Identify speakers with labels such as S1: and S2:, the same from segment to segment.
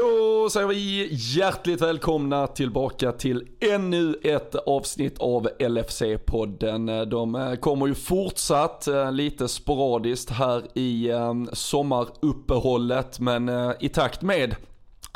S1: Då säger vi hjärtligt välkomna tillbaka till ännu ett avsnitt av LFC-podden. De eh, kommer ju fortsatt eh, lite sporadiskt här i eh, sommaruppehållet, men i takt med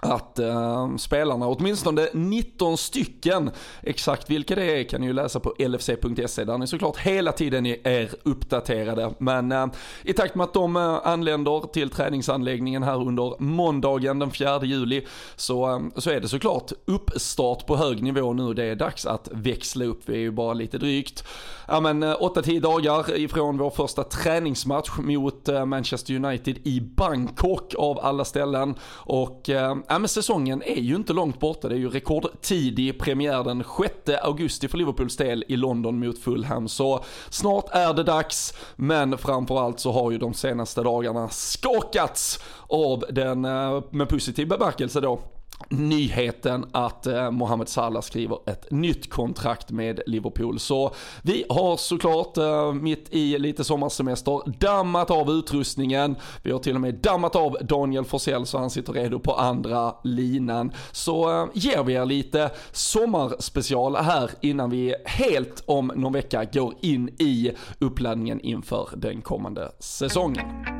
S1: att eh, spelarna, åtminstone 19 stycken, exakt vilka det är kan ni ju läsa på lfc.se där ni såklart hela tiden är uppdaterade. Men eh, i takt med att de eh, anländer till träningsanläggningen här under måndagen den 4 juli så, ehm, så är det såklart uppstart på hög nivå nu. Det är dags att växla upp. Vi är ju bara lite drygt ja men eh, 8-10 dagar ifrån vår första träningsmatch mot eh, Manchester United i Bangkok av alla ställen. Och ehm, ja men säsongen är ju inte långt borta. Det är ju rekordtidig premiär den 6 augusti för Liverpools del i London mot Fulham. Så snart är det dags, men framförallt så har ju de senaste dagarna skakats av den, eh, med positiv bemärkelse då, nyheten att eh, Mohamed Salah skriver ett nytt kontrakt med Liverpool. Så vi har såklart eh, mitt i lite sommarsemester dammat av utrustningen. Vi har till och med dammat av Daniel Forsell så han sitter redo på andra linan. Så eh, ger vi er lite sommarspecial här innan vi helt om någon vecka går in i uppladdningen inför den kommande säsongen.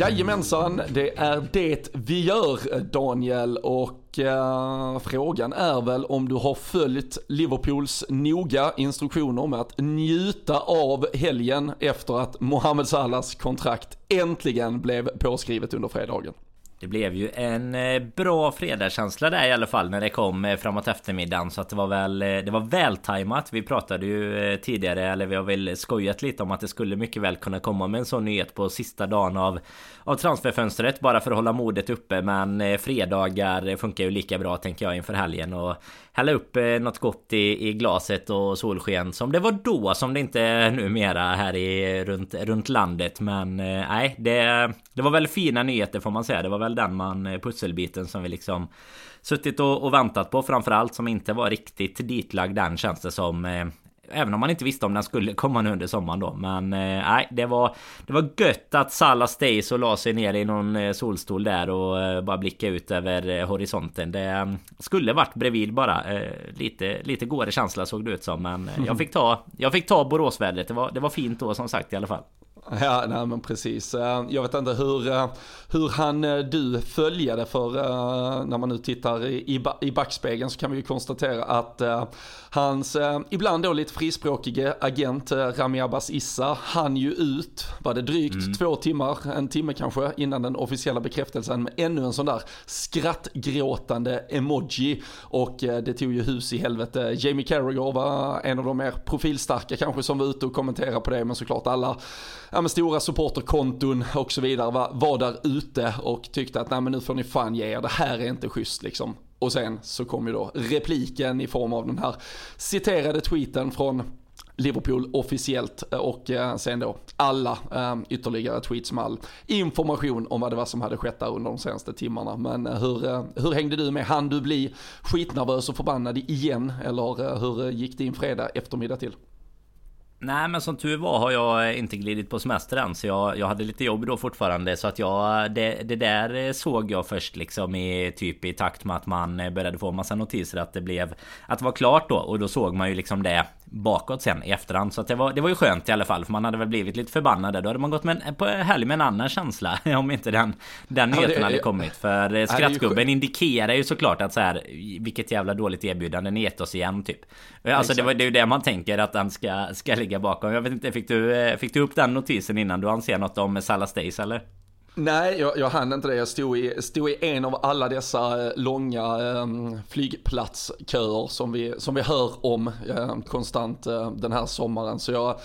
S1: Jajamensan, det är det vi gör Daniel och eh, frågan är väl om du har följt Liverpools noga instruktioner med att njuta av helgen efter att Mohamed Salahs kontrakt äntligen blev påskrivet under fredagen.
S2: Det blev ju en eh, bra fredagskänsla där i alla fall när det kom eh, framåt eftermiddagen. Så att det var väl eh, Det var vältajmat. Vi pratade ju tidigare eller vi har väl skojat lite om att det skulle mycket väl kunna komma med en sån nyhet på sista dagen av av transferfönstret bara för att hålla modet uppe. Men fredagar funkar ju lika bra tänker jag inför helgen. Och hälla upp eh, något gott i, i glaset och solsken som det var då som det inte är numera här i runt, runt landet men eh, nej det, det var väl fina nyheter får man säga. Det var väl den man eh, pusselbiten som vi liksom suttit och, och väntat på framförallt som inte var riktigt ditlagd den känns det som. Eh, även om man inte visste om den skulle komma nu under sommaren då. Men eh, nej, det var Det var gött att Salah Stays och la sig ner i någon solstol där och bara blicka ut över horisonten. Det skulle varit bredvid bara. Lite, lite gåre känsla såg det ut som. Men jag fick ta Jag fick ta Boråsvädret. Det var, det var fint då som sagt i alla fall.
S1: Ja, nej men precis. Eh, jag vet inte hur, eh, hur han eh, du följade för när man nu tittar i, i backspegeln så kan vi ju konstatera att hans ibland då lite frispråkige agent Rami Abbas Issa han ju ut, var det drygt mm. två timmar, en timme kanske innan den officiella bekräftelsen med ännu en sån där skrattgråtande emoji och det tog ju hus i helvete. Jamie Carragher var en av de mer profilstarka kanske som var ute och kommenterade på det men såklart alla ja, men stora supporterkonton och så vidare var, var där ute och tyckte att nej men nu får ni fan ge er, det här är inte schysst liksom. Och sen så kom ju då repliken i form av den här citerade tweeten från Liverpool officiellt och eh, sen då alla eh, ytterligare tweets med all information om vad det var som hade skett där under de senaste timmarna. Men eh, hur, hur hängde du med? Han du bli skitnervös och förbannad igen? Eller hur gick din fredag eftermiddag till?
S2: Nej men som tur var har jag inte glidit på semester än så jag, jag hade lite jobb då fortfarande. Så att jag det, det där såg jag först liksom i typ i takt med att man började få massa notiser att det blev Att det var klart då. Och då såg man ju liksom det bakåt sen i efterhand så det var, det var ju skönt i alla fall för man hade väl blivit lite förbannad där. Då hade man gått med en, på helg med en annan känsla om inte den, den nyheten ja, hade kommit. För skrattgubben indikerar ju såklart att så här vilket jävla dåligt erbjudande ni gett oss igen typ. Alltså det, var, det är ju det man tänker att den ska, ska ligga bakom. Jag vet inte, fick du, fick du upp den notisen innan du anser något om Salah Stays eller?
S1: Nej, jag, jag hann inte det. Jag stod i, stod i en av alla dessa eh, långa ehm, flygplatsköer som vi, som vi hör om ehm, konstant eh, den här sommaren. Så jag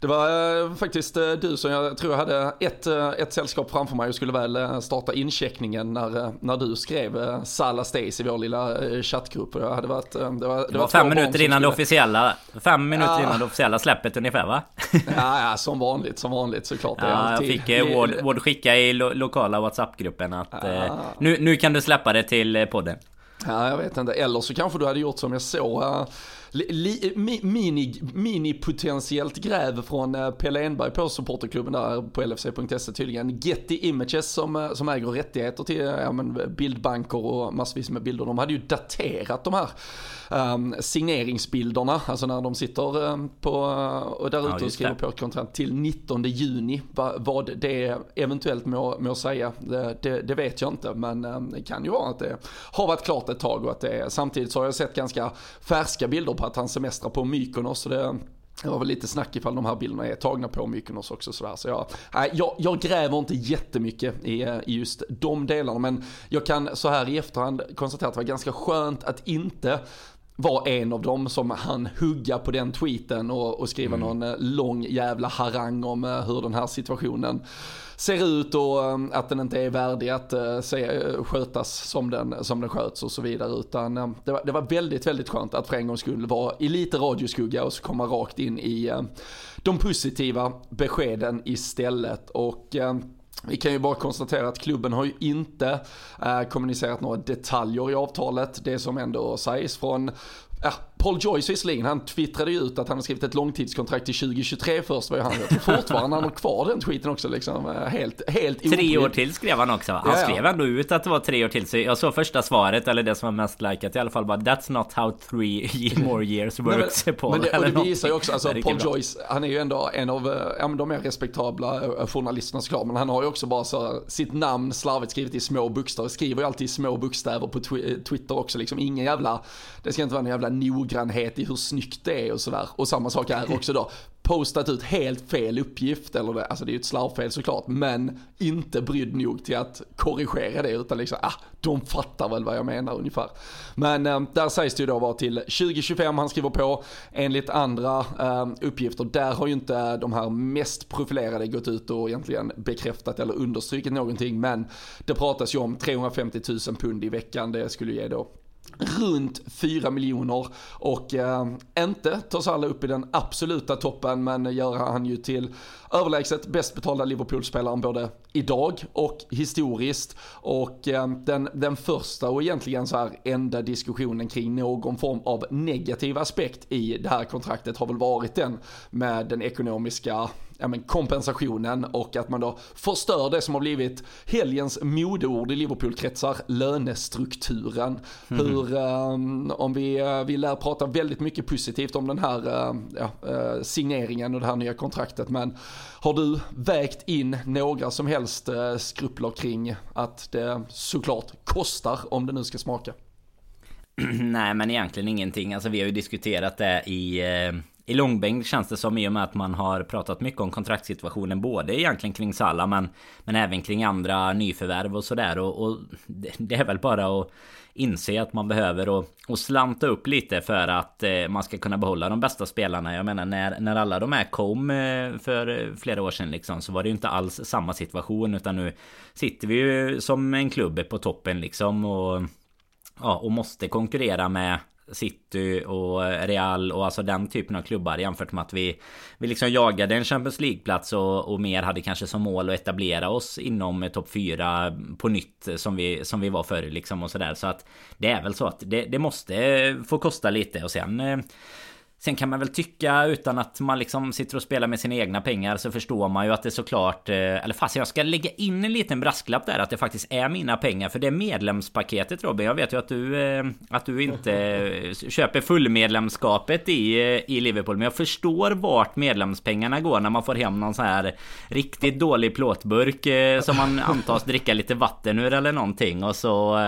S1: det var eh, faktiskt eh, du som jag tror jag hade ett, eh, ett sällskap framför mig och skulle väl starta incheckningen när, när du skrev Salla Stays i vår lilla chattgrupp. Jag hade varit, det var,
S2: det var fem minuter innan det officiella Fem minuter ja. innan det officiella släppet ungefär va?
S1: ja, ja, som vanligt, som vanligt såklart.
S2: Ja, jag fick eh, Ward, Ward skicka i lo lokala WhatsApp-gruppen att ja. eh, nu, nu kan du släppa det till podden.
S1: Ja, jag vet inte. Eller så kanske du hade gjort som jag såg. Li, mini, mini potentiellt gräv från uh, Pelle Enberg på supporterklubben där på LFC.se tydligen. Getty Images som, uh, som äger rättigheter till ja, men bildbanker och massvis med bilder. De hade ju daterat de här um, signeringsbilderna, alltså när de sitter um, på, och där ute ja, och skriver på ett kontrakt till 19 juni. Va, vad det eventuellt må, må säga, det, det, det, vet jag inte, men um, det kan ju vara att det har varit klart ett tag och att det är, samtidigt så har jag sett ganska färska bilder på att han semestrar på Mykonos. Så det, det var väl lite snack ifall de här bilderna är tagna på Mykonos också sådär. Så jag, jag, jag gräver inte jättemycket i, i just de delarna. Men jag kan så här i efterhand konstatera att det var ganska skönt att inte var en av dem som han hugga på den tweeten och, och skriva mm. någon eh, lång jävla harang om eh, hur den här situationen ser ut och um, att den inte är värdig att uh, se, uh, skötas som den, som den sköts och så vidare. Utan um, det var, det var väldigt, väldigt skönt att för en gångs skull vara i lite radioskugga och så komma rakt in i um, de positiva beskeden istället. Och vi kan ju bara konstatera att klubben har ju inte eh, kommunicerat några detaljer i avtalet. Det som ändå sägs från Paul Joyce visserligen, han twittrade ju ut att han har skrivit ett långtidskontrakt till 2023 först var han. Jag tror fortfarande han har kvar den tweeten också liksom. Eh, helt, helt
S2: Tre år till skrev han också. Han ja, skrev ändå ut att det var tre år till. Så jag såg första svaret, eller det som var mest likat i alla fall bara That's not how three more years works
S1: Nej, men, Paul. Men det, och det visar ju också, alltså Paul Joyce, han är ju ändå en av eh, ja, de mer respektabla eh, journalisterna såklart. Men han har ju också bara så sitt namn slarvigt skrivet i små bokstäver. Skriver ju alltid i små bokstäver på Twitter också liksom. Ingen jävla, det ska inte vara en jävla noggrannhet i hur snyggt det är och sådär. Och samma sak här också då. Postat ut helt fel uppgift, eller det, alltså det är ju ett slarvfel såklart, men inte brydd nog till att korrigera det utan liksom, ah, de fattar väl vad jag menar ungefär. Men eh, där sägs det ju då vara till 2025 han skriver på. Enligt andra eh, uppgifter, där har ju inte de här mest profilerade gått ut och egentligen bekräftat eller understrukit någonting, men det pratas ju om 350 000 pund i veckan, det skulle ge då runt 4 miljoner och eh, inte tar Salah upp i den absoluta toppen men gör han ju till överlägset bäst betalda Liverpool-spelaren både idag och historiskt. Och eh, den, den första och egentligen så här enda diskussionen kring någon form av negativ aspekt i det här kontraktet har väl varit den med den ekonomiska ja, men kompensationen och att man då förstör det som har blivit helgens modeord i Liverpool-kretsar, lönestrukturen. Mm. Hur, um, om vi, uh, vi lär prata väldigt mycket positivt om den här uh, ja, uh, signeringen och det här nya kontraktet, men har du vägt in några som helst skrupler kring att det såklart kostar om det nu ska smaka?
S2: Nej men egentligen ingenting. Alltså vi har ju diskuterat det i i långbänk känns det som i och med att man har pratat mycket om kontraktssituationen både egentligen kring Salla men, men även kring andra nyförvärv och sådär och, och det, det är väl bara att inse att man behöver och, och slanta upp lite för att eh, man ska kunna behålla de bästa spelarna. Jag menar när, när alla de här kom eh, för eh, flera år sedan liksom så var det ju inte alls samma situation utan nu sitter vi ju som en klubb på toppen liksom och ja, och måste konkurrera med City och eh, Real och alltså den typen av klubbar jämfört med att vi Vi liksom jagade en Champions League-plats och, och mer hade kanske som mål att etablera oss inom eh, topp 4 på nytt eh, som vi, som vi var förr liksom och sådär. Så att Det är väl så att det, det måste få kosta lite. Och sen eh, Sen kan man väl tycka utan att man liksom sitter och spelar med sina egna pengar så förstår man ju att det såklart... Eh, eller fast jag ska lägga in en liten brasklapp där att det faktiskt är mina pengar för det är medlemspaketet Robin. Jag vet ju att du, eh, att du inte eh, köper fullmedlemskapet i, i Liverpool. Men jag förstår vart medlemspengarna går när man får hem någon sån här riktigt dålig plåtburk som man antas dricka lite vatten ur eller någonting. Och så,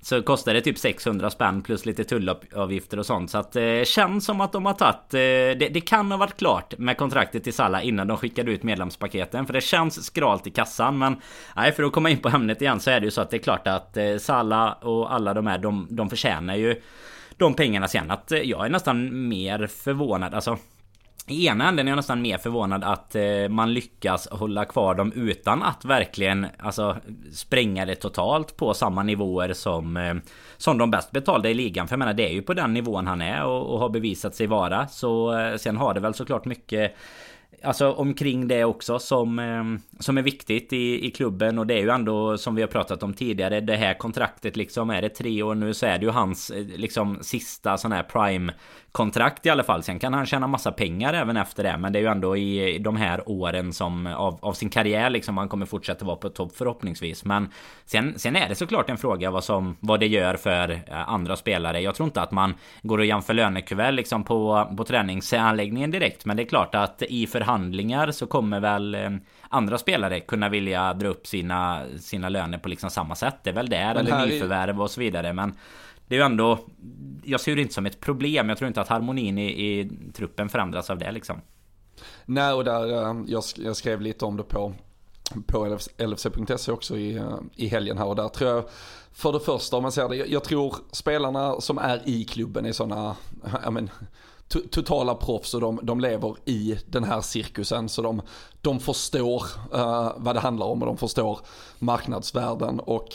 S2: så kostar det typ 600 spänn plus lite tullavgifter och sånt. Så att det känns som att de har tagit... Eh, det, det, kan ha varit klart med kontraktet till Salla innan de skickade ut medlemspaketen. För det känns skralt i kassan. Men nej, för att komma in på ämnet igen så är det ju så att det är klart att eh, Salla och alla de här, de, de förtjänar ju de pengarna sen. Att eh, jag är nästan mer förvånad. Alltså i ena änden är jag nästan mer förvånad att eh, man lyckas hålla kvar dem utan att verkligen alltså, spränga det totalt på samma nivåer som, eh, som de bäst betalda i ligan. För jag menar det är ju på den nivån han är och, och har bevisat sig vara. Så eh, sen har det väl såklart mycket Alltså omkring det också som, eh, som är viktigt i, i klubben och det är ju ändå som vi har pratat om tidigare Det här kontraktet liksom är det tre år nu så är det ju hans eh, liksom sista sån här prime kontrakt i alla fall. Sen kan han tjäna massa pengar även efter det. Men det är ju ändå i de här åren som av, av sin karriär liksom han kommer fortsätta vara på topp förhoppningsvis. Men sen, sen är det såklart en fråga vad som vad det gör för eh, andra spelare. Jag tror inte att man går och jämför lönekuvert liksom på, på träningsanläggningen direkt. Men det är klart att i förhandlingar så kommer väl eh, andra spelare kunna vilja dra upp sina, sina löner på liksom samma sätt. Det är väl där, eller nyförvärv och så vidare. Men det är ju ändå... Jag ser det inte som ett problem. Jag tror inte att harmonin i, i truppen förändras av det liksom.
S1: Nej, och där, eh, jag, jag skrev lite om det på, på LFC.se också i, eh, i helgen här och där tror jag för det första om man säger det, jag tror spelarna som är i klubben är sådana, ja men totala proffs och de, de lever i den här cirkusen. Så de, de förstår uh, vad det handlar om och de förstår marknadsvärden. Och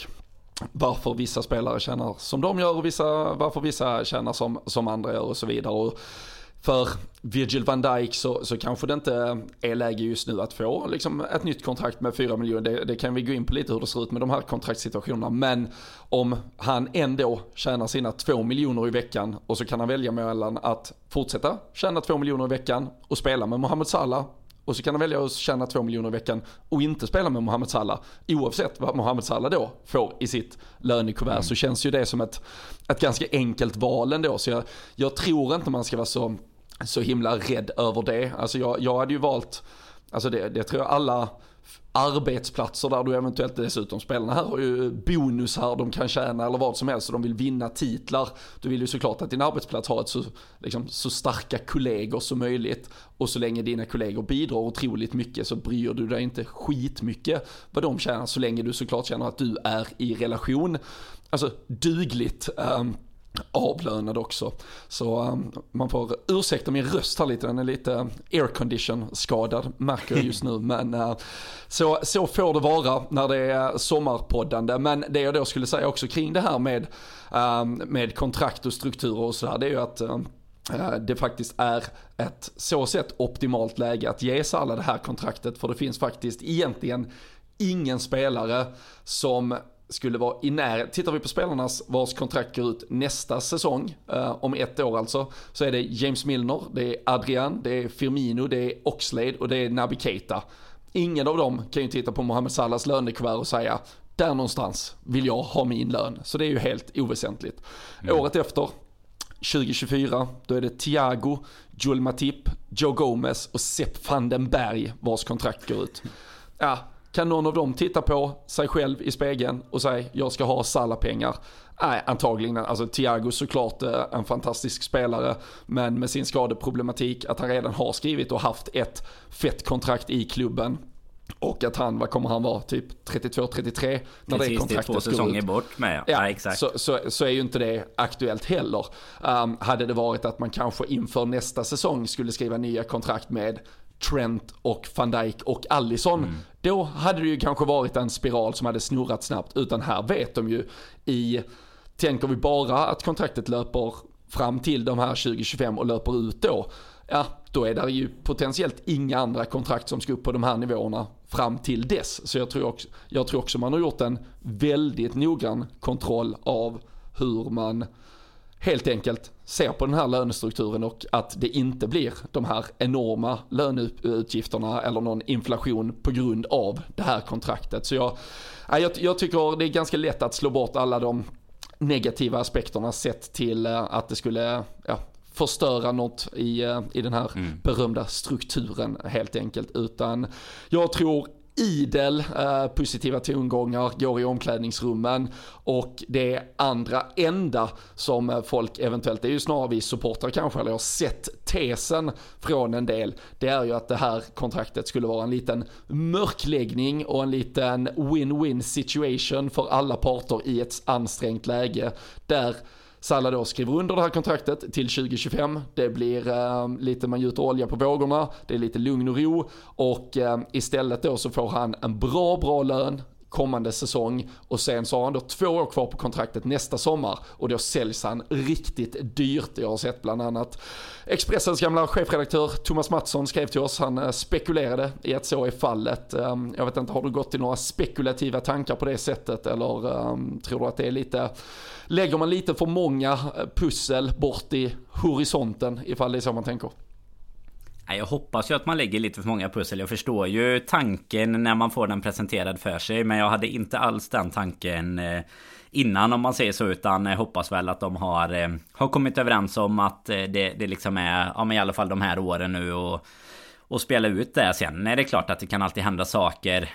S1: varför vissa spelare tjänar som de gör och vissa, varför vissa tjänar som, som andra gör och så vidare. Och för Virgil van Dijk så, så kanske det inte är läge just nu att få liksom, ett nytt kontrakt med 4 miljoner. Det, det, kan vi gå in på lite hur det ser ut med de här kontraktssituationerna. Men om han ändå tjänar sina 2 miljoner i veckan och så kan han välja mellan att fortsätta tjäna 2 miljoner i veckan och spela med Mohamed Salah och så kan han välja att tjäna 2 miljoner i veckan och inte spela med Mohamed Salah. Oavsett vad Mohamed Salah då får i sitt lönekuvert mm. så känns ju det som ett, ett ganska enkelt val ändå. Så jag, jag tror inte man ska vara så, så himla rädd över det. Alltså jag, jag hade ju valt, alltså det, det tror jag alla arbetsplatser där du eventuellt dessutom, spelarna här har ju bonusar de kan tjäna eller vad som helst och de vill vinna titlar. Du vill ju såklart att din arbetsplats har ett så, liksom, så starka kollegor som möjligt och så länge dina kollegor bidrar otroligt mycket så bryr du dig inte skitmycket vad de tjänar så länge du såklart känner att du är i relation, alltså dugligt. Um, avlönad också. Så um, man får ursäkta min röst här lite, den är lite aircondition skadad märker jag just nu. Men uh, så, så får det vara när det är sommarpoddande. Men det jag då skulle säga också kring det här med, um, med kontrakt och strukturer och sådär, det är ju att um, det faktiskt är ett så sett optimalt läge att ge alla det här kontraktet för det finns faktiskt egentligen ingen spelare som skulle vara i närheten. Tittar vi på spelarnas vars kontrakt går ut nästa säsong, eh, om ett år alltså, så är det James Milner, det är Adrian, det är Firmino, det är Oxlade och det är Naby Keita. Ingen av dem kan ju titta på Mohamed Salahs lönekuvert och säga där någonstans vill jag ha min lön. Så det är ju helt oväsentligt. Mm. Året efter, 2024, då är det Thiago, Joel Matip, Joe Gomez och Sepp van den Berg vars kontrakt går ut. Ja, kan någon av dem titta på sig själv i spegeln och säga jag ska ha Salah-pengar? Nej, antagligen. Alltså Thiago såklart eh, en fantastisk spelare, men med sin skadeproblematik, att han redan har skrivit och haft ett fett kontrakt i klubben. Och att han, vad kommer han vara, typ 32-33 när
S2: Precis, det kontraktet det är två säsonger ut. bort med. Ja, ja exakt.
S1: Så, så, så, är ju inte det aktuellt heller. Um, hade det varit att man kanske inför nästa säsong skulle skriva nya kontrakt med Trent och van Dijk och Allison. Mm. Då hade det ju kanske varit en spiral som hade snurrat snabbt. Utan här vet de ju i, tänker vi bara att kontraktet löper fram till de här 2025 och löper ut då. Ja, då är det ju potentiellt inga andra kontrakt som ska upp på de här nivåerna fram till dess. Så jag tror också, jag tror också man har gjort en väldigt noggrann kontroll av hur man helt enkelt ser på den här lönestrukturen och att det inte blir de här enorma löneutgifterna eller någon inflation på grund av det här kontraktet. Så jag, jag, jag tycker det är ganska lätt att slå bort alla de negativa aspekterna sett till eh, att det skulle ja, förstöra något i, eh, i den här mm. berömda strukturen helt enkelt. Utan jag tror idel eh, positiva tongångar går i omklädningsrummen och det andra enda som eh, folk eventuellt, det är ju snarare vi supportrar kanske, eller har sett tesen från en del, det är ju att det här kontraktet skulle vara en liten mörkläggning och en liten win-win situation för alla parter i ett ansträngt läge där Salah då skriver under det här kontraktet till 2025. Det blir eh, lite, man gjuter olja på vågorna, det är lite lugn och ro. Och eh, istället då så får han en bra, bra lön kommande säsong och sen så har han då två år kvar på kontraktet nästa sommar och då säljs han riktigt dyrt. Jag har sett bland annat Expressens gamla chefredaktör Thomas Mattsson skrev till oss, han eh, spekulerade i att så är fallet. Ehm, jag vet inte, har du gått i några spekulativa tankar på det sättet eller ehm, tror du att det är lite, lägger man lite för många eh, pussel bort i horisonten ifall det är så man tänker?
S2: Jag hoppas ju att man lägger lite för många pussel. Jag förstår ju tanken när man får den presenterad för sig. Men jag hade inte alls den tanken eh, innan om man säger så. Utan jag hoppas väl att de har, eh, har kommit överens om att eh, det, det liksom är, ja men i alla fall de här åren nu. Och och spela ut det. Sen är det klart att det kan alltid hända saker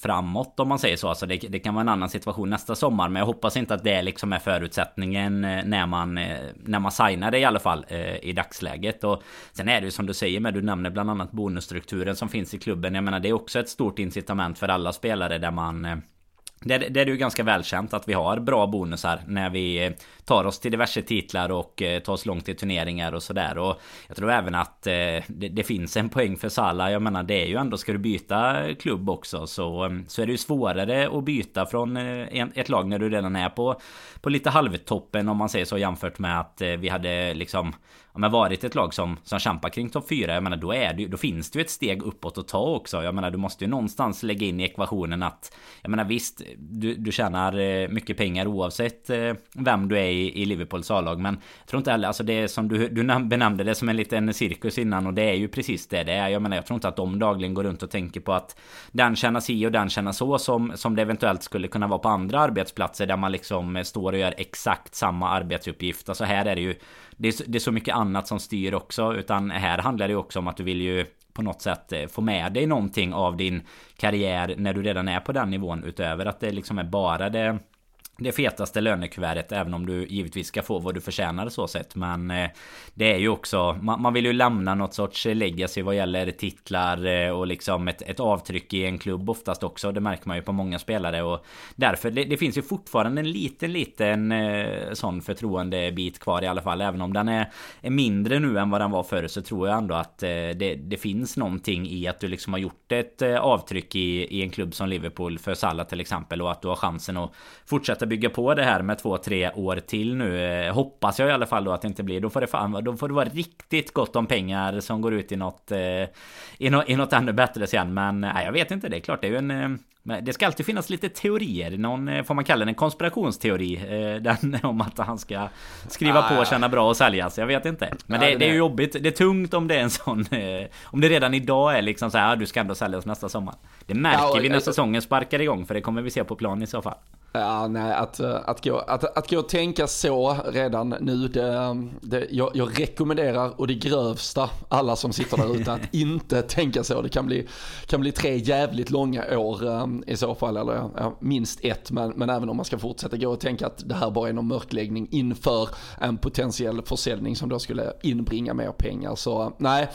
S2: framåt om man säger så. Alltså det, det kan vara en annan situation nästa sommar. Men jag hoppas inte att det liksom är förutsättningen eh, när man, eh, när man signar det i alla fall eh, i dagsläget. Och sen är det ju som du säger med, du nämner bland annat bonusstrukturen som finns i klubben. Jag menar det är också ett stort incitament för alla spelare där man det, det är ju ganska välkänt att vi har bra bonusar när vi eh, tar oss till diverse titlar och eh, tar oss långt i turneringar och sådär. Och jag tror även att eh, det, det, finns en poäng för Salah. Jag menar det är ju ändå, ska du byta klubb också så, så är det ju svårare att byta från ett lag när du redan är på, på lite halvtoppen om man säger så jämfört med att vi hade liksom ja, men varit ett lag som, som kämpar kring topp 4, jag menar då, är det, då finns det ju ett steg uppåt att ta också. Jag menar du måste ju någonstans lägga in i ekvationen att Jag menar visst, du, du tjänar eh, mycket pengar oavsett eh, vem du är i, i Liverpools A-lag. Men jag tror inte heller, alltså det är som du, du benämnde det som en liten cirkus innan och det är ju precis det det är. Jag menar jag tror inte att de dagligen går runt och tänker på att den tjänar si och den tjänar så som, som det eventuellt skulle kunna vara på andra arbetsplatser där man liksom eh, står och gör exakt samma arbetsuppgift. Alltså här är det ju det är, det är så mycket annat som styr också. Utan här handlar det ju också om att du vill ju på något sätt eh, få med dig någonting av din karriär när du redan är på den nivån utöver att det liksom är bara det det fetaste lönekuvertet även om du givetvis ska få vad du förtjänar så sett. Men eh, Det är ju också man, man, vill ju lämna något sorts legacy vad gäller titlar eh, och liksom ett, ett, avtryck i en klubb oftast också. Det märker man ju på många spelare och Därför det, det finns ju fortfarande en liten liten eh, sån förtroendebit kvar i alla fall. Även om den är, är mindre nu än vad den var förr så tror jag ändå att eh, det, det finns någonting i att du liksom har gjort ett eh, avtryck i, i en klubb som Liverpool för Salah till exempel och att du har chansen att fortsätta bygga på det här med två, tre år till nu. Eh, hoppas jag i alla fall då att det inte blir. Då får det fan, då får det vara riktigt gott om pengar som går ut i något, eh, i något, i något ännu bättre sen. Men nej, jag vet inte. Det är klart, det är ju en eh, men det ska alltid finnas lite teorier. Någon, får man kalla det en konspirationsteori? Den om att han ska skriva ah, på känna bra och säljas. Jag vet inte. Men ja, det, det, är ju jobbigt. Det är tungt om det är en sån... Om det redan idag är liksom så här, du ska ändå säljas nästa sommar. Det märker ja, och, vi när säsongen sparkar igång. För det kommer vi se på plan i så fall.
S1: Ja, nej, att, eh, att, gå, att, att gå och tänka så redan nu, det, det, jag, jag rekommenderar och det grövsta alla som sitter där ute att inte tänka så. Det kan bli, kan bli tre jävligt långa år i så fall, eller ja, minst ett, men, men även om man ska fortsätta gå och tänka att det här bara är någon mörkläggning inför en potentiell försäljning som då skulle inbringa mer pengar. Så nej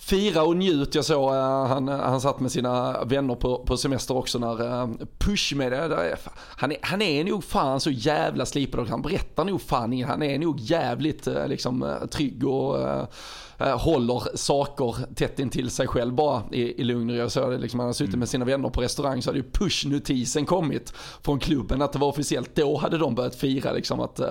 S1: fira och njut. Jag såg eh, han, han satt med sina vänner på, på semester också när eh, Push med det. Han är, han är nog fan så jävla slipad och han berättar nog fan Han är nog jävligt eh, liksom trygg och håller saker tätt intill sig själv bara i, i lugn och ro. Så liksom, han har suttit med sina vänner på restaurang så hade ju push-notisen kommit från klubben att det var officiellt. Då hade de börjat fira liksom att äh,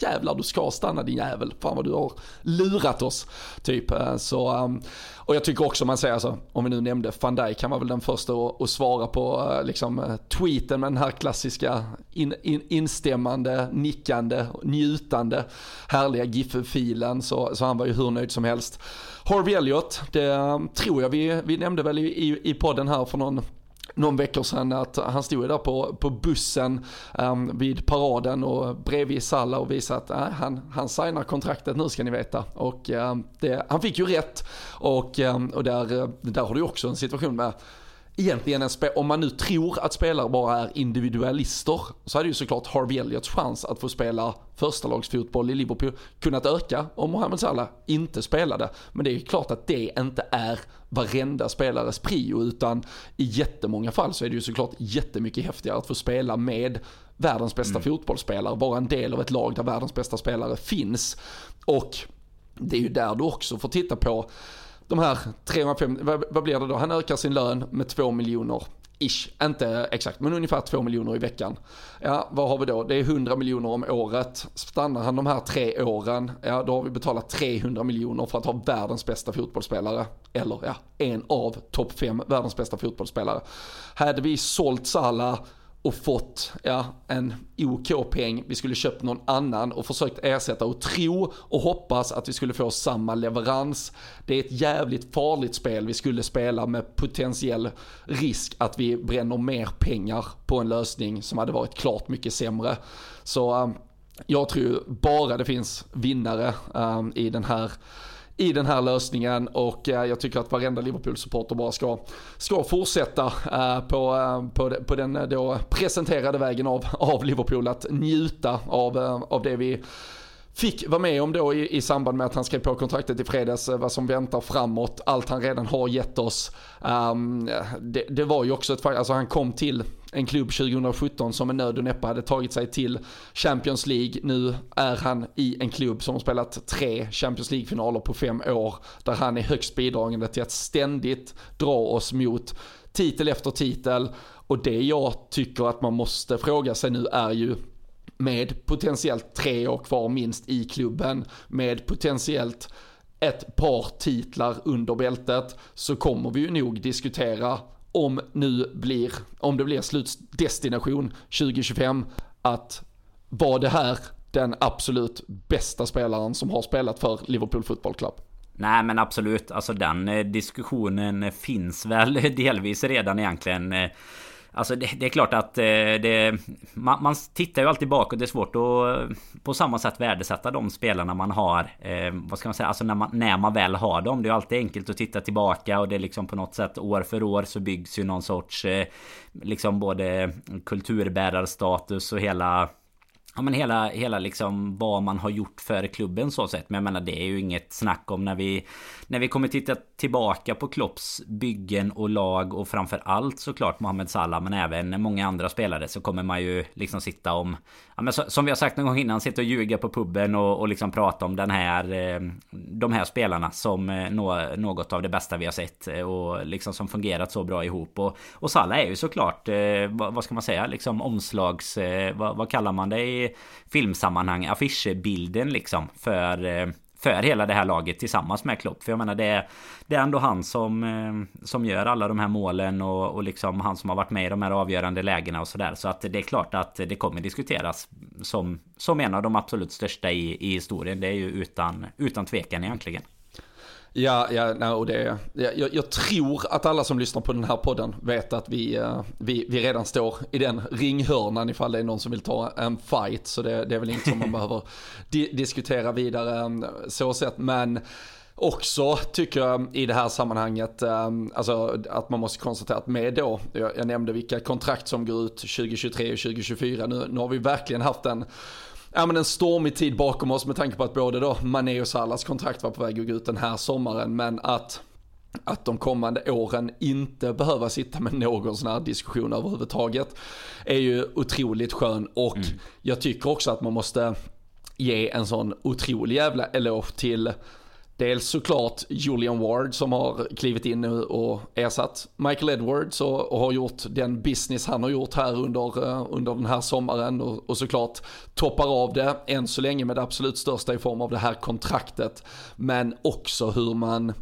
S1: jävlar du ska stanna din jävel. Fan vad du har lurat oss. Typ. Eh, så, och jag tycker också man säger alltså, om vi nu nämnde van Dijk, han var väl den första att, att svara på liksom, tweeten med den här klassiska in, in, instämmande, nickande, njutande, härliga GIF-filen. Så, så han var ju hur nöjd som helst. Harvey Elliot, det tror jag vi, vi nämnde väl i, i, i podden här för någon någon veckor sedan att han stod där på, på bussen um, vid paraden och bredvid Salla och visade att äh, han, han signar kontraktet nu ska ni veta. Och um, det, han fick ju rätt och, um, och där, där har du också en situation med egentligen en spe- om man nu tror att spelare bara är individualister så hade ju såklart Harvey Elliots chans att få spela första lagsfotboll i Liverpool kunnat öka om Mohamed Salah inte spelade. Men det är ju klart att det inte är varenda spelares prio utan i jättemånga fall så är det ju såklart jättemycket häftigare att få spela med världens bästa mm. fotbollsspelare, vara en del av ett lag där världens bästa spelare finns. Och det är ju där du också får titta på de här 350, vad, vad blir det då? Han ökar sin lön med 2 miljoner Ish, inte exakt, men ungefär 2 miljoner i veckan. Ja, vad har vi då? Det är 100 miljoner om året. Stannar han de här tre åren, ja då har vi betalat 300 miljoner för att ha världens bästa fotbollsspelare. Eller ja, en av topp fem världens bästa fotbollsspelare. Hade vi sålt Salah och fått ja, en OK-peng, vi skulle köpt någon annan och försökt ersätta och tro och hoppas att vi skulle få samma leverans. Det är ett jävligt farligt spel vi skulle spela med potentiell risk att vi bränner mer pengar på en lösning som hade varit klart mycket sämre. Så um, jag tror bara det finns vinnare um, i den här i den här lösningen. Och eh, jag tycker att varenda Liverpool-supporter bara ska, ska fortsätta eh, på, eh, på, på den då presenterade vägen av, av Liverpool att njuta av, av det vi fick vara med om då i, i samband med att han skrev på kontraktet i fredags, eh, vad som väntar framåt, allt han redan har gett oss. Um, det, det, var ju också ett alltså han kom till en klubb 2017 som med nöd och näppe hade tagit sig till Champions League. Nu är han i en klubb som har spelat tre Champions League-finaler på fem år, där han är högst bidragande till att ständigt dra oss mot titel efter titel. Och det jag tycker att man måste fråga sig nu är ju med potentiellt tre år kvar minst i klubben, med potentiellt ett par titlar under bältet, så kommer vi ju nog diskutera om nu blir, om det blir slutdestination 2025, att var det här den absolut bästa spelaren som har spelat för Liverpool Football Club?
S2: Nej men absolut, alltså den eh, diskussionen finns väl delvis redan egentligen. Eh, Alltså det, det, är klart att eh, det, man, man, tittar ju alltid bakåt. Det är svårt att eh, på samma sätt värdesätta de spelarna man har. Eh, vad ska man säga? Alltså när man, när man väl har dem. Det är alltid enkelt att titta tillbaka och det är liksom på något sätt år för år så byggs ju någon sorts eh, liksom både kulturbärarstatus och hela Ja men hela, hela liksom vad man har gjort för klubben så sett. Men jag menar det är ju inget snack om när vi När vi kommer titta tillbaka på Klopps byggen och lag och framför allt såklart Mohamed Salah men även många andra spelare så kommer man ju liksom sitta om Ja men så, som vi har sagt någon gång innan sitta och ljuga på puben och, och liksom prata om den här eh, De här spelarna som eh, nå, något av det bästa vi har sett eh, och liksom som fungerat så bra ihop och, och Salah är ju såklart vad, vad ska man säga liksom omslags vad, vad kallar man det i filmsammanhang affischbilden liksom för eh, för hela det här laget tillsammans med Klopp. För jag menar det är, det är ändå han som, eh, som gör alla de här målen och, och liksom han som har varit med i de här avgörande lägena och sådär. Så att det är klart att det kommer diskuteras som, som en av de absolut största i, i historien. Det är ju utan, utan tvekan egentligen.
S1: Ja, ja och det, jag, jag, tror att alla som lyssnar på den här podden vet att vi, eh, vi, vi redan står i den ringhörnan ifall det är någon som vill ta en fight. Så det, det är väl inte som man behöver di diskutera vidare eh, så sett. Men också tycker jag i det här sammanhanget, eh, alltså att man måste konstatera att med då, jag, jag nämnde vilka kontrakt som går ut 2023 och 2024, nu, nu har vi verkligen haft en ja, men en stormig tid bakom oss med tanke på att både då Mané och Salas kontrakt var på väg att gå ut den här sommaren. Men att, att de kommande åren inte behöva sitta med någon sån här diskussion överhuvudtaget är ju otroligt skön. Och mm. jag tycker också att man måste ge en sån otrolig jävla eloge till Dels såklart Julian Ward som har klivit in nu och ersatt Michael Edwards och, och har gjort den business han har gjort här under, eh, under den här sommaren och, och, såklart toppar av det än så länge med det absolut största i form av det här kontraktet. Men också hur man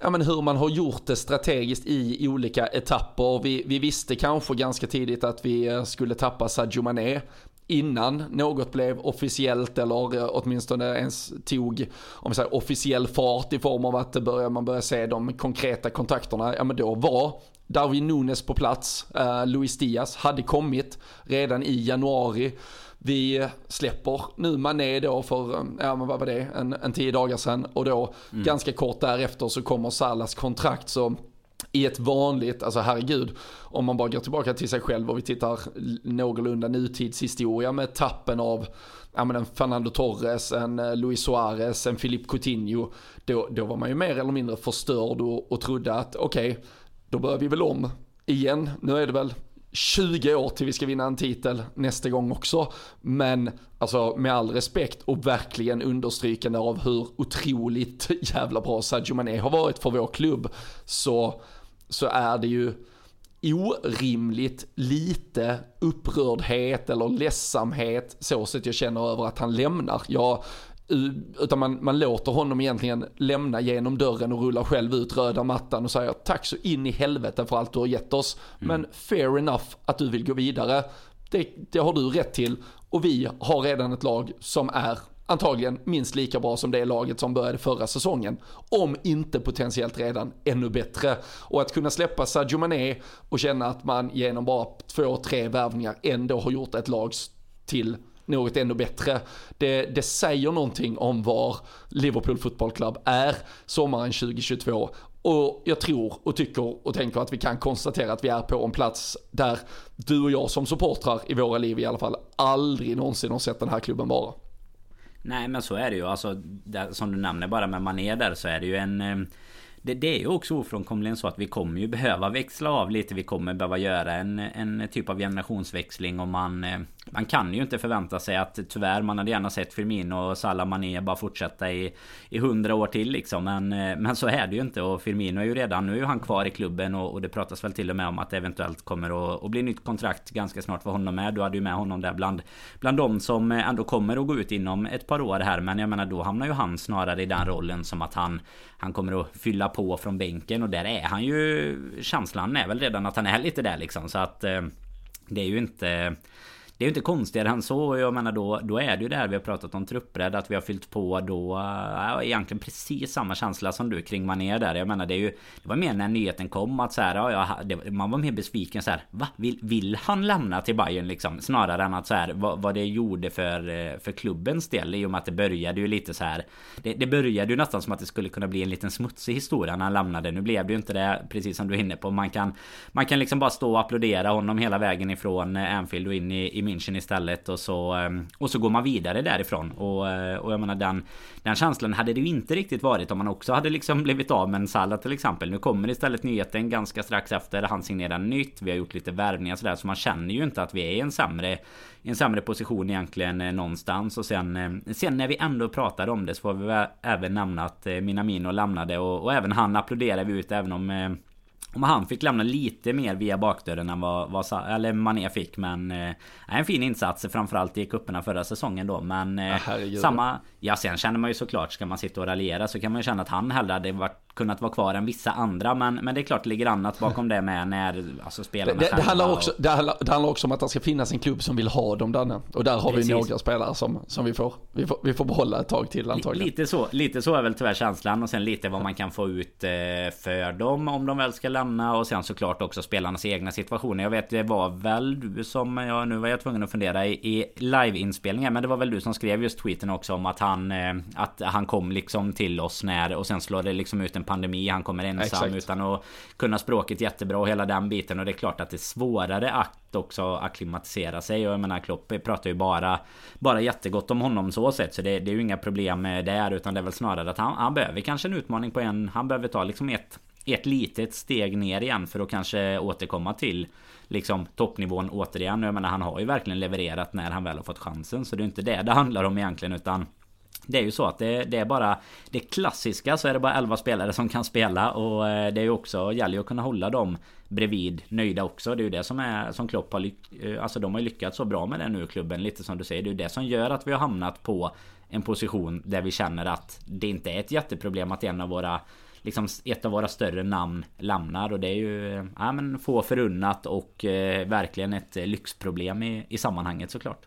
S1: ja, men hur man har gjort det strategiskt i olika etapper. Vi, vi visste kanske ganska tidigt att vi eh, skulle tappa Sadio Mané innan något blev officiellt eller eh, åtminstone ens tog om vi säger, officiell fart i form av att börja, man börjar se de konkreta kontakterna, ja men då var Darwin Nunes på plats, uh, Luis Diaz hade kommit redan i januari. Vi släpper nu Mané då för, eh, ja men vad var det, en, en tio dagar sedan och då mm. ganska kort därefter så kommer Salas kontrakt så i ett vanligt, alltså herregud, om man bara går tillbaka till sig själv och vi tittar någorlunda nutidshistoria med tappen av ja, men en Fernando Torres, en eh, Luis Suarez, en Filip Coutinho, då, då var man ju mer eller mindre förstörd och, och trodde att okej, okay, då börjar vi väl om igen. Nu är det väl 20 år till vi ska vinna en titel nästa gång också. Men alltså med all respekt och verkligen understrykande av hur otroligt jävla bra Sadio Mané har varit för vår klubb. Så, så är det ju orimligt lite upprördhet eller ledsamhet så sätt jag känner över att han lämnar. Jag, utan man, man låter honom egentligen lämna genom dörren och rulla själv ut röda mattan och säger tack så in i helvete för allt du har gett oss. Mm. Men fair enough att du vill gå vidare. Det, det har du rätt till och vi har redan ett lag som är antagligen minst lika bra som det laget som började förra säsongen. Om inte potentiellt redan ännu bättre. Och att kunna släppa Sadio Mané och känna att man genom bara två, tre värvningar ändå har gjort ett lag till något ännu bättre. Det, det säger någonting om var Liverpool Football Club är sommaren 2022. Och jag tror och tycker och tänker att vi kan konstatera att vi är på en plats där du och jag som supportrar i våra liv i alla fall aldrig någonsin har sett den här klubben vara.
S2: Nej men så är det ju. Alltså, som du nämner bara med Mané där så är det ju en eh, det, det är ju också ofrånkomligen så att vi kommer ju behöva växla av lite. Vi kommer behöva göra en, en typ av generationsväxling och man eh, man kan ju inte förvänta sig att tyvärr man hade gärna sett Firmino och Salah Mané bara fortsätta i, i hundra år till liksom. Men, eh, men så är det ju inte och Firmino är ju redan, nu är ju han kvar i klubben och, och det pratas väl till och med om att det eventuellt kommer att, att bli nytt kontrakt ganska snart för honom med. Du hade ju med honom där bland, bland de som eh, ändå kommer att gå ut inom ett par år här. Men jag menar då hamnar ju han snarare i den rollen som att han, han kommer att fylla på från bänken och där är han ju Känslan är väl redan att han är lite där liksom. Så att eh, Det är ju inte det är ju inte konstigare än så. Jag menar då, då är det ju det här vi har pratat om truppbredd. Att vi har fyllt på då äh, egentligen precis samma känsla som du kring Mané där. Jag menar det är ju Det var mer när nyheten kom att så här, ja, jag det, man var mer besviken så här. Va? Vill, vill han lämna till Bayern liksom? Snarare än att så här vad, vad det gjorde för, eh, för klubbens del. I och med att det började ju lite så här. Det, det började ju nästan som att det skulle kunna bli en liten smutsig historia när han lämnade. Nu blev det ju inte det precis som du är inne på. Man kan Man kan liksom bara stå och applådera honom hela vägen ifrån eh, Anfield och in i, i München istället och så ehm, Och så går man vidare därifrån. Och, eh, och jag menar den Den känslan hade det ju inte riktigt varit om man också hade liksom blivit av med en Salah till exempel. Nu kommer istället nyheten ganska strax efter. Han signerar nytt. Vi har gjort lite värvningar sådär så man känner ju inte att vi är i en sämre i en sämre position egentligen eh, någonstans. Och sen eh, Sen när vi ändå pratar om det så får vi även nämna att Minamino lämnade och, och även han applåderar vi ut även om om han fick lämna lite mer via bakdörren än vad, vad eller Mané fick men eh, En fin insats framförallt i kupperna förra säsongen då men eh, ja, Samma Ja sen känner man ju såklart ska man sitta och raljera så kan man ju känna att han hellre hade varit kunnat vara kvar än vissa andra. Men, men det är klart det ligger annat bakom det med när alltså, spelarna
S1: det, det, handlar också, det, handlar, det handlar också om att det ska finnas en klubb som vill ha dem Danne. Och där har Precis. vi några spelare som, som vi, får, vi, får, vi får behålla ett tag till antagligen.
S2: Lite så, lite så är väl tyvärr känslan. Och sen lite vad man kan få ut eh, för dem om de väl ska lämna. Och sen såklart också spelarnas egna situationer. Jag vet det var väl du som, ja nu var jag tvungen att fundera i, i liveinspelningen. Men det var väl du som skrev just tweeten också om att han, eh, att han kom liksom till oss när och sen slår det liksom ut en en pandemi, han kommer ensam Exakt. utan att kunna språket jättebra och hela den biten. Och det är klart att det är svårare att också akklimatisera sig. Och jag menar Klopp pratar ju bara Bara jättegott om honom så sett. Så det, det är ju inga problem där utan det är väl snarare att han, han behöver kanske en utmaning på en Han behöver ta liksom ett ett litet steg ner igen för att kanske återkomma till liksom toppnivån återigen. Jag menar han har ju verkligen levererat när han väl har fått chansen. Så det är inte det det handlar om egentligen utan det är ju så att det, det, är bara Det klassiska så är det bara 11 spelare som kan spela och eh, det är ju också gäller ju att kunna hålla dem Bredvid nöjda också. Det är ju det som är som Klopp har eh, Alltså de har lyckats så bra med det nu klubben lite som du säger. Det är ju det som gör att vi har hamnat på En position där vi känner att det inte är ett jätteproblem att en av våra Liksom ett av våra större namn lämnar och det är ju eh, ja, men få förunnat och eh, verkligen ett lyxproblem i, i sammanhanget såklart.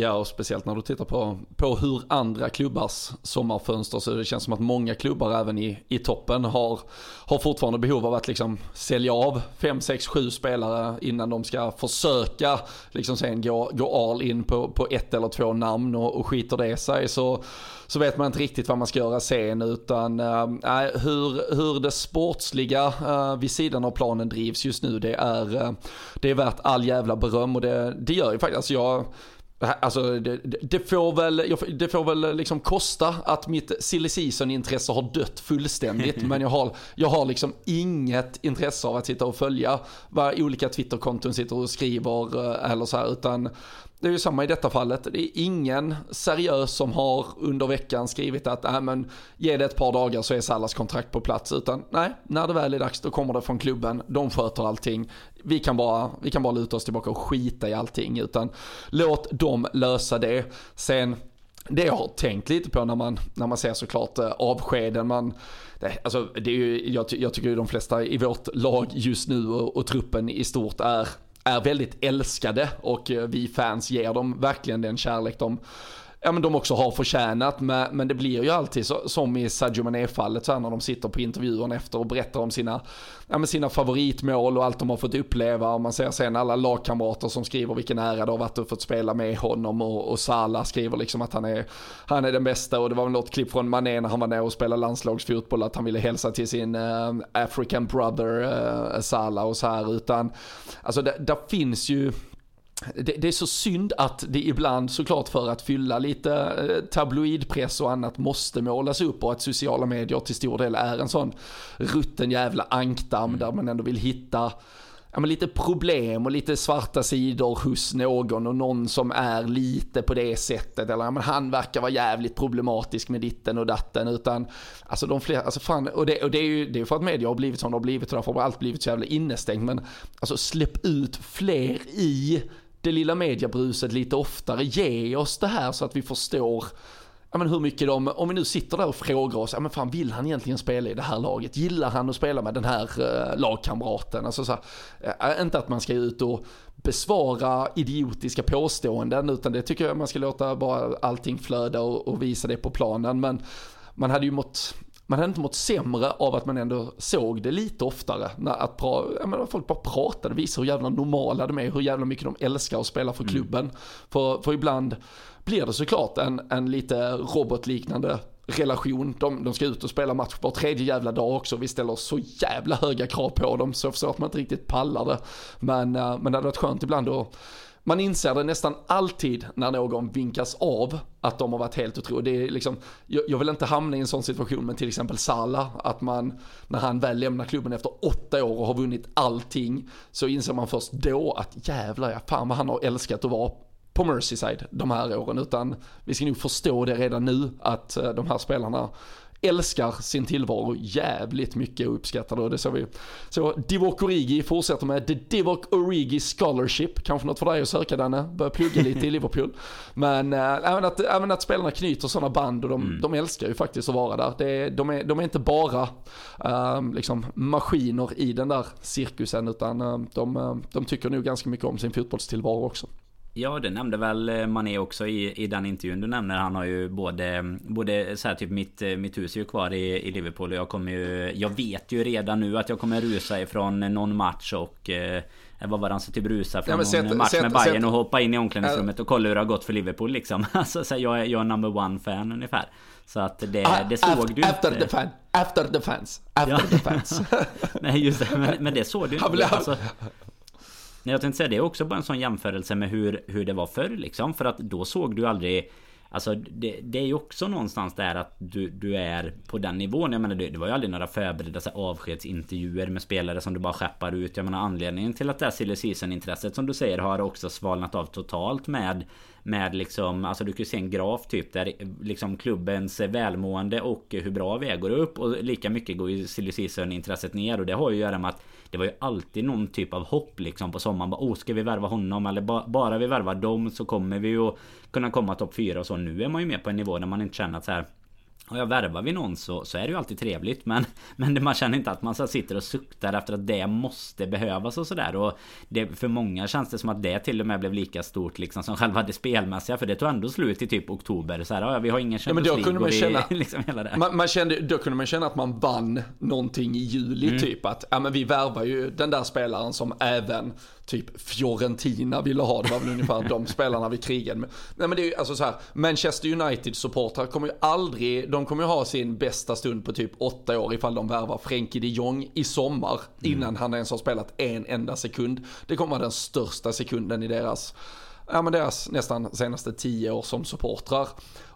S1: Ja, och speciellt när du tittar på, på hur andra klubbars sommarfönster så det känns som att många klubbar även i, i toppen har, har fortfarande behov av att liksom sälja av 5, 6, 7 spelare innan de ska försöka liksom sen gå, gå all in på, på ett eller två namn och, och skiter det sig. Så, så vet man inte riktigt vad man ska göra sen utan äh, hur, hur det sportsliga äh, vid sidan av planen drivs just nu det är, äh, det är värt all jävla beröm och det, det gör ju faktiskt, alltså jag Alltså det, det, får väl, det får väl liksom kosta att mitt silly season-intresse har dött fullständigt. men jag har, jag har liksom inget intresse av att sitta och följa vad olika Twitterkonton sitter och skriver eh, eller så här. Utan det är ju samma i detta fallet. Det är ingen seriös som har under veckan skrivit att äh, men, ge det ett par dagar så är Salas kontrakt på plats. Utan nej, när det väl är dags då kommer det från klubben. De sköter allting. Vi kan bara, vi kan bara luta oss tillbaka och skita i allting. Utan låt dem lösa det. Sen det jag har tänkt lite på när man, när man ser såklart eh, avskeden. Man, det, alltså, det är ju, jag, jag tycker ju de flesta i vårt lag just nu och, och truppen i stort är är väldigt älskade och eh, vi fans ger dem verkligen den kärlek de ja, men de också har förtjänat. Men, men det blir ju alltid så, som i Sadio Mané-fallet, så här när de sitter på intervjuerna efter och berättar om sina, ja, men sina favoritmål och allt de har fått uppleva. Och man ser sen alla lagkamrater som skriver vilken ära det har varit att få spela med honom. Och, och Salah skriver liksom att han är, han är den bästa. Och det var väl något klipp från Mané när han var nere och spelade landslagsfotboll, att han ville hälsa till sin uh, African brother uh, Salah och så här. Utan, alltså där finns ju det, det, är så synd att det ibland såklart för att fylla lite eh, tabloidpress och annat måste målas upp och att sociala medier till stor del är en sån rutten jävla ankdamm där man ändå vill hitta ja, lite problem och lite svarta sidor hos någon och någon som är lite på det sättet. Eller ja, men han verkar vara jävligt problematisk med ditten och datten. Utan, alltså de fler, alltså fan, och det, och det är ju det är för att media har blivit som de har blivit och därför har allt blivit så jävla innestängt. Men alltså släpp ut fler i det lilla mediebruset lite oftare. Ge oss det här så att vi förstår ja, men hur mycket de, om vi nu sitter där och frågar oss, ja, men fan vill han egentligen spela i det här laget? Gillar han att spela med den här uh, lagkamraten? Alltså så här, uh, inte att man ska ut och besvara idiotiska påståenden, utan det tycker jag man ska låta bara allting flöda och, och visa det på planen. Men man hade ju mått, man hade inte mått sämre av att man ändå såg det lite oftare. När att pra, menar, folk bara pratade, visade hur jävla normala de är, hur jävla mycket de älskar att spela för mm. klubben. Mm. För, för ibland blir det såklart en, en lite robotliknande relation. De, de ska ut och spela match var tredje jävla dag också. Vi ställer så jävla höga krav på dem så jag förstår att man inte riktigt pallar det. Men, uh, men det hade varit skönt ibland att man inser det nästan alltid när någon vinkas av att de har varit helt otroliga. liksom, jag, jag, vill inte hamna i en sån situation med till exempel Salah, att man när han väl lämnar klubben efter åtta år och har vunnit allting, så inser man först då att jävlar ja, fan vad han har älskat att vara på Merseyside de här åren. Utan vi ska nog förstå det redan nu att eh, de här spelarna älskar sin tillvaro jävligt mycket och uppskattar det. Och det så vi. Så Divock Origi fortsätter med The Divock Origi Scholarship. Kanske något för dig att söka Danne. Börja plugga lite i Liverpool. Men äh, även, att, även att spelarna knyter sådana band och de, mm. de älskar ju faktiskt att vara där. Det, de, är, de är inte bara äh, liksom maskiner i den där cirkusen utan äh, de, de tycker nog ganska mycket om sin fotbollstillvaro också.
S2: Ja det nämnde väl eh, Mané också i, i den intervjun du nämner. Han har ju både, både så här, typ mitt, eh, mitt hus är ju kvar i, i Liverpool och jag kommer ju Jag vet ju redan nu att jag kommer rusa ifrån någon match och eh, vad var det han sa? Typ rusa från ja, set, någon match set, med Bayern set, och hoppa in i omklädningsrummet och kolla hur det har gått för Liverpool liksom. Alltså så jag, är, jag är number one fan ungefär. Så att det, ah, det såg after, du
S1: after inte. The fan, after the fans. After ja. the fans.
S2: Nej just det, men, men det såg du inte. Alltså, Nej, jag tänkte säga det är också bara en sån jämförelse med hur, hur det var förr liksom. För att då såg du aldrig Alltså det, det är ju också någonstans där att du, du är på den nivån. Jag menar det, det var ju aldrig några förberedda så avskedsintervjuer med spelare som du bara skeppar ut. Jag menar anledningen till att det här silly season intresset som du säger har också svalnat av totalt med med liksom, alltså du kan ju se en graf typ där liksom klubbens välmående och hur bra vi är går upp och lika mycket går ju silly season intresset ner och det har ju att göra med att det var ju alltid någon typ av hopp liksom på sommaren. Bara, oh, ska vi värva honom? Eller ba bara vi värvar dem så kommer vi ju kunna komma topp 4 och så. Nu är man ju mer på en nivå där man inte känner att så här och jag värvar vi någon så, så är det ju alltid trevligt men, men man känner inte att man så sitter och suktar efter att det måste behövas och sådär. Och det, för många känns det som att det till och med blev lika stort liksom som själva det spelmässiga. För det tog ändå slut i typ oktober. Så här, ja, vi har ingen
S1: Champions ja, men då kunde man känna, liksom hela det. Man, man, kände, Då kunde man känna att man vann någonting i juli mm. typ. Att ja, men vi värvar ju den där spelaren som även typ Fiorentina ville ha. Det var väl ungefär de spelarna vi krigade med. Nej men det är ju alltså så här, Manchester United-supportrar kommer ju aldrig, de kommer ju ha sin bästa stund på typ åtta år ifall de värvar Frenkie de Jong i sommar mm. innan han ens har spelat en enda sekund. Det kommer vara den största sekunden i deras, ja men deras nästan senaste tio år som supportrar.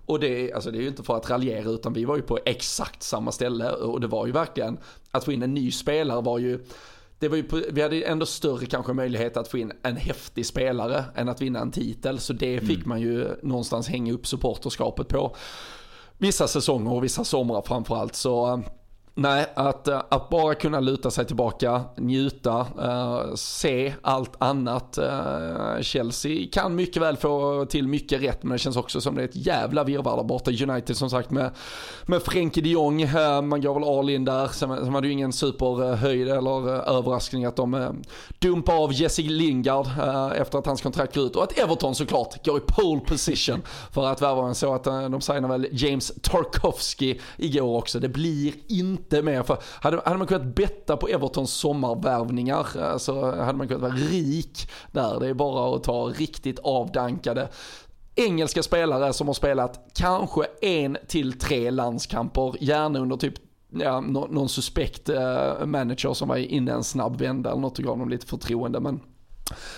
S1: Och det, är, alltså det är ju inte för att raljera utan vi var ju på exakt samma ställe och det var ju verkligen, att få in en ny spelare var ju det var ju på, vi hade ändå större kanske möjlighet att få in en häftig spelare än att vinna en titel. Så det fick mm. man ju någonstans hänga upp supporterskapet på. Vissa säsonger och vissa somrar framförallt. Så Nej, att, eh, att bara kunna luta sig tillbaka, njuta, uh, se allt annat. Uh, Chelsea kan mycket väl få till mycket rätt, men det känns också som det är ett jävla virrvarr där borta. United som sagt med, med Frenkie de Jong, uh, man går väl all in där. Sen, sen var det ju ingen superhöjd eller överraskning att de dumpar av Jesse Lingard efter att hans kontrakt går ut. Och att Everton såklart går i pole position för att värva en så att de signar väl James Tarkovsky igår också. Det blir inte inte med. För hade, hade man kunnat betta på Evertons sommarvärvningar eh, så alltså, hade man kunnat vara rik där. Det är bara att ta riktigt avdankade engelska spelare som har spelat kanske en till tre landskamper, gärna under typ ja, någon suspekt eh, manager som var inne en snabb vända eller något och gav dem lite förtroende. Men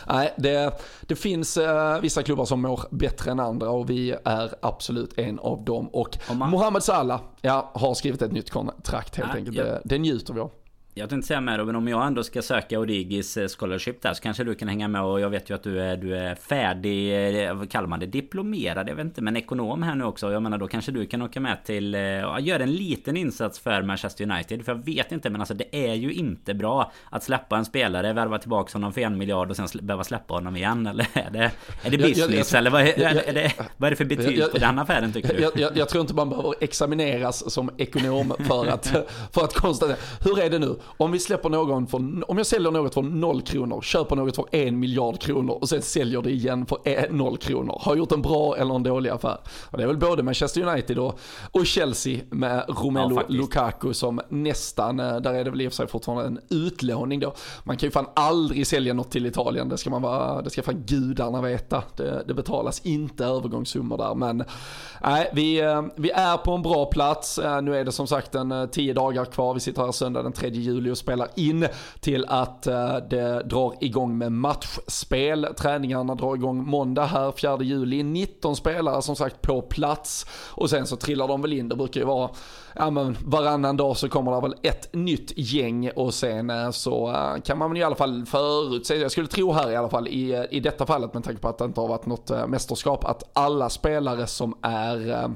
S1: Nej, det, det finns uh, vissa klubbar som mår bättre än andra och vi är absolut en av dem. Och man... Mohamed Salah ja, har skrivit ett nytt kontrakt helt ja, enkelt. Ja. Det, det njuter vi av.
S2: Jag tänkte säga med Robin, om jag ändå ska söka Origis eh, scholarship där så kanske du kan hänga med och jag vet ju att du är, du är färdig, eh, vad kallar man det, diplomerad, jag vet inte, men ekonom här nu också. Jag menar då kanske du kan åka med till, eh, ja, göra en liten insats för Manchester United. För jag vet inte, men alltså det är ju inte bra att släppa en spelare, värva tillbaka honom för en miljard och sen behöva släppa honom igen. Eller är det, är det business? Jag, jag, jag, eller vad är, är, det, vad är det för betyg på den affären tycker
S1: du? Jag, tror inte man behöver examineras som ekonom för att, för att konstatera. Hur är det nu? Om vi släpper någon för, om jag säljer något för noll kronor, köper något för en miljard kronor och sen säljer det igen för noll kronor. Har jag gjort en bra eller en dålig affär? Och det är väl både Manchester United och, och Chelsea med Romelu ja, Lukaku som nästan, eh, där är det väl i och för sig fortfarande en utlåning då. Man kan ju fan aldrig sälja något till Italien, det ska man vara, det ska fan gudarna veta. Det, det betalas inte övergångssummor där men nej, vi, eh, vi är på en bra plats. Eh, nu är det som sagt en tio dagar kvar, vi sitter här söndag den 3 juli Luleå spelar in till att eh, det drar igång med matchspel. Träningarna drar igång måndag här 4 juli. 19 spelare som sagt på plats och sen så trillar de väl in. Det brukar ju vara ja, men varannan dag så kommer det väl ett nytt gäng och sen eh, så eh, kan man ju i alla fall förutse, jag skulle tro här i alla fall i, eh, i detta fallet med tanke på att det inte har varit något mästerskap, att alla spelare som är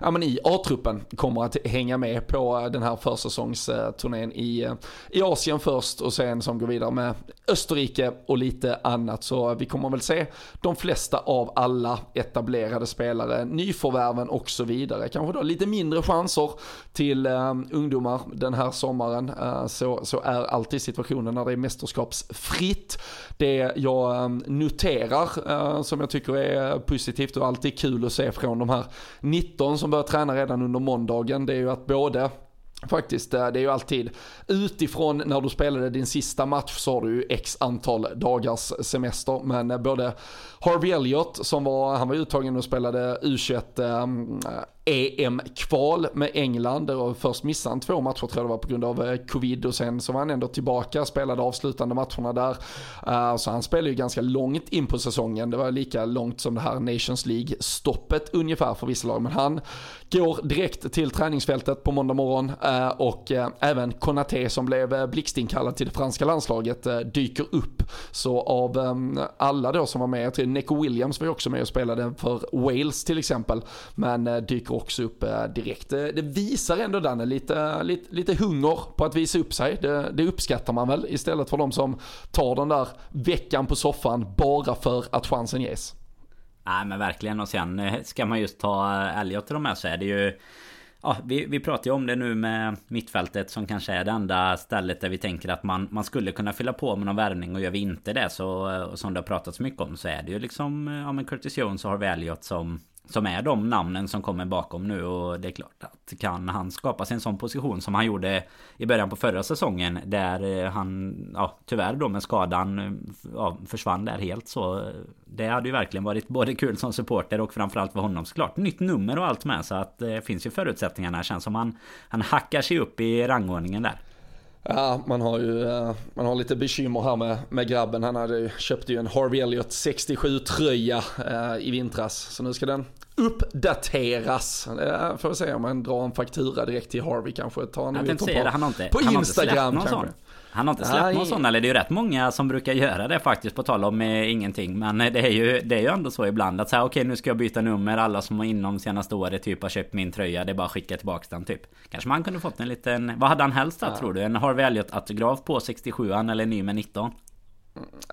S1: ja, men i A-truppen kommer att hänga med på den här försäsongsturnén i, i Asien först och sen som går vidare med Österrike och lite annat. Så vi kommer väl se de flesta av alla etablerade spelare, nyförvärven och så vidare. Kanske då lite mindre chanser till uh, ungdomar den här sommaren. Uh, så, så är alltid situationen när det är mästerskapsfritt. Det jag um, noterar uh, som jag tycker är positivt och alltid kul att se från de här 19 som börjar träna redan under måndagen, det är ju att både Faktiskt, det är ju alltid utifrån när du spelade din sista match så har du ju x antal dagars semester. Men både Harvey Elliott som var, han var uttagen och spelade U21 EM-kval med England. Där först missade han två matcher tror jag det var på grund av eh, covid och sen så var han ändå tillbaka, spelade avslutande matcherna där. Eh, så han spelade ju ganska långt in på säsongen. Det var lika långt som det här Nations League-stoppet ungefär för vissa lag. Men han går direkt till träningsfältet på måndag morgon eh, och även Konaté som blev blixtinkallad till det franska landslaget dyker upp. Så av alla då som var med, jag tror Neco Williams var ju också med och spelade för Wales till exempel. Men dyker också upp eh, direkt. Det, det visar ändå Danne lite, lite, lite hunger på att visa upp sig. Det, det uppskattar man väl istället för de som tar den där veckan på soffan bara för att chansen ges.
S2: Nej men verkligen och sen eh, ska man just ta eh, Elliot till de här så är det ju Ja, vi, vi pratar ju om det nu med mittfältet som kanske är det enda stället där vi tänker att man, man skulle kunna fylla på med någon värvning och gör vi inte det så som det har pratats mycket om så är det ju liksom ja men Curtis Jones och Harvey Elliot som som är de namnen som kommer bakom nu och det är klart att kan han skapa sig en sån position som han gjorde i början på förra säsongen där eh, han ja, tyvärr då med skadan eh, ja, försvann där helt så eh, det hade ju verkligen varit både kul som supporter och framförallt för honom såklart. Nytt nummer och allt med så att det finns ju förutsättningarna känns som han han hackar sig upp i rangordningen där.
S1: Ja, man har ju eh, man har lite bekymmer här med, med grabben. Han hade, köpte ju en Harvey Elliot 67-tröja eh, i vintras. Så nu ska den uppdateras. Det får vi se om man drar en faktura direkt till Harvey kanske. Tar
S2: han jag på, han har inte,
S1: på
S2: han
S1: Instagram
S2: har
S1: kanske.
S2: Han har inte släppt Nej. någon sån eller det är ju rätt många som brukar göra det faktiskt på tal om eh, ingenting Men eh, det är ju Det är ju ändå så ibland att säga okej okay, nu ska jag byta nummer Alla som har inom senaste året typ har köpt min tröja Det är bara att skicka tillbaka den typ Kanske man kunde fått en liten Vad hade han helst då ja. tror du? En Harvey Elliot autograf på 67an eller ny med 19?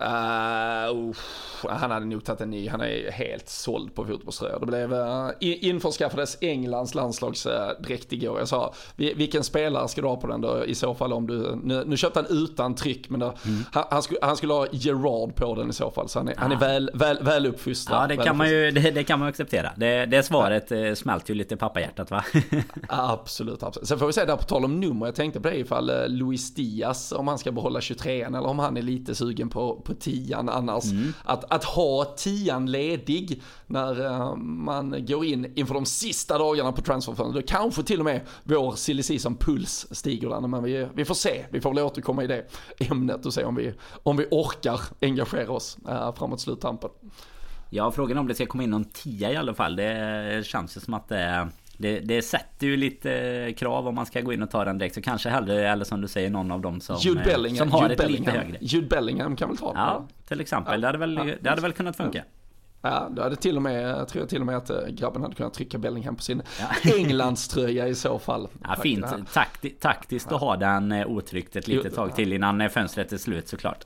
S1: Uh, han hade nog tagit en ny, han är helt såld på fotbollströjor. Det blev, uh, införskaffades Englands landslagsdräkt uh, igår. Jag sa, vilken spelare ska du ha på den då i så fall om du, nu, nu köpte han utan tryck men då, mm. han, han, skulle, han skulle ha Gerard på den i så fall. Så han är, han är ah. väl, väl, väl uppfostrad.
S2: Ja det kan, man ju, det, det, kan man acceptera. Det, det svaret ja. smälter ju lite pappahjärtat va?
S1: absolut, absolut. Sen får vi säga där på tal om nummer, jag tänkte på det ifall Luis Diaz, om han ska behålla 23 eller om han är lite sugen sugen på, på tian annars. Mm. Att, att ha tian ledig när uh, man går in inför de sista dagarna på transferfönstret. Kanske till och med vår silly puls stiger där. Men vi, vi får se, vi får väl återkomma i det ämnet och se om vi, om vi orkar engagera oss uh, framåt sluttampen.
S2: Ja, frågan om det ska komma in någon tia i alla fall. Det känns ju som att det är det, det sätter ju lite krav om man ska gå in och ta den direkt. Så kanske hellre, eller som du säger, någon av dem som,
S1: Jude Bellingham,
S2: som har
S1: Jude
S2: ett Bellingham. lite högre.
S1: Jude Bellingham kan väl ta
S2: den? Ja, till exempel. Ja. Det, hade väl, det hade väl kunnat funka.
S1: Ja, då hade till och med, tror jag till och med att eh, grabben hade kunnat trycka Bellingham på sin ja. Englandströja i så fall.
S2: Ja, fint. Takti taktiskt att ha den eh, otryckt ett litet tag till innan eh, fönstret är slut såklart.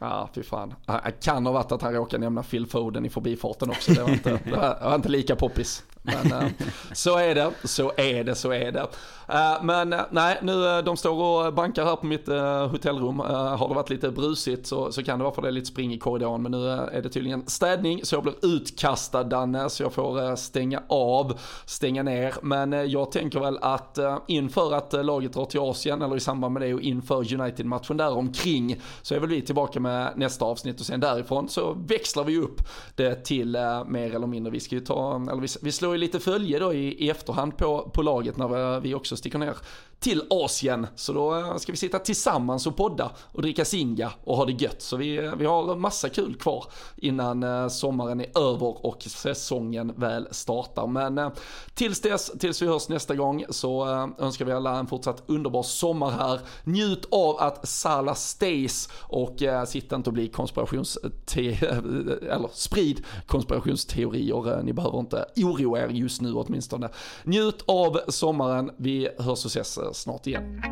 S1: Ja, fy fan. Det kan ha varit att han råkade nämna Phil Foden i förbifarten också. Det var inte, det var inte lika poppis. Men eh, så är det, så är det, så är det. Eh, men eh, nej, nu de står och bankar här på mitt hotellrum. har det varit lite brusigt så, så kan det vara för det är lite spring i korridoren. Men nu är det tydligen städning så jag blir utkastad Danne. Så jag får stänga av, stänga ner. Men jag tänker väl att inför att laget drar till Asien eller i samband med det och inför United-matchen där omkring så är väl vi tillbaka med nästa avsnitt och sen därifrån så växlar vi upp det till mer eller mindre. Vi ska ju ta, eller vi, vi slår slår ju lite följe då i, i efterhand på, på laget när vi också sticker ner till Asien. Så då eh, ska vi sitta tillsammans och podda och dricka singa och ha det gött. Så vi, eh, vi har massa kul kvar innan eh, sommaren är över och säsongen väl startar. Men tills dess, tills vi hörs nästa gång så önskar vi alla en fortsatt underbar sommar här. Njut av att Sala stays och sitta inte och bli konspirationste eller sprid konspirationsteorier. Ni behöver inte oroa er just nu åtminstone. Njut av sommaren. Vi hörs och ses eh, snart igen.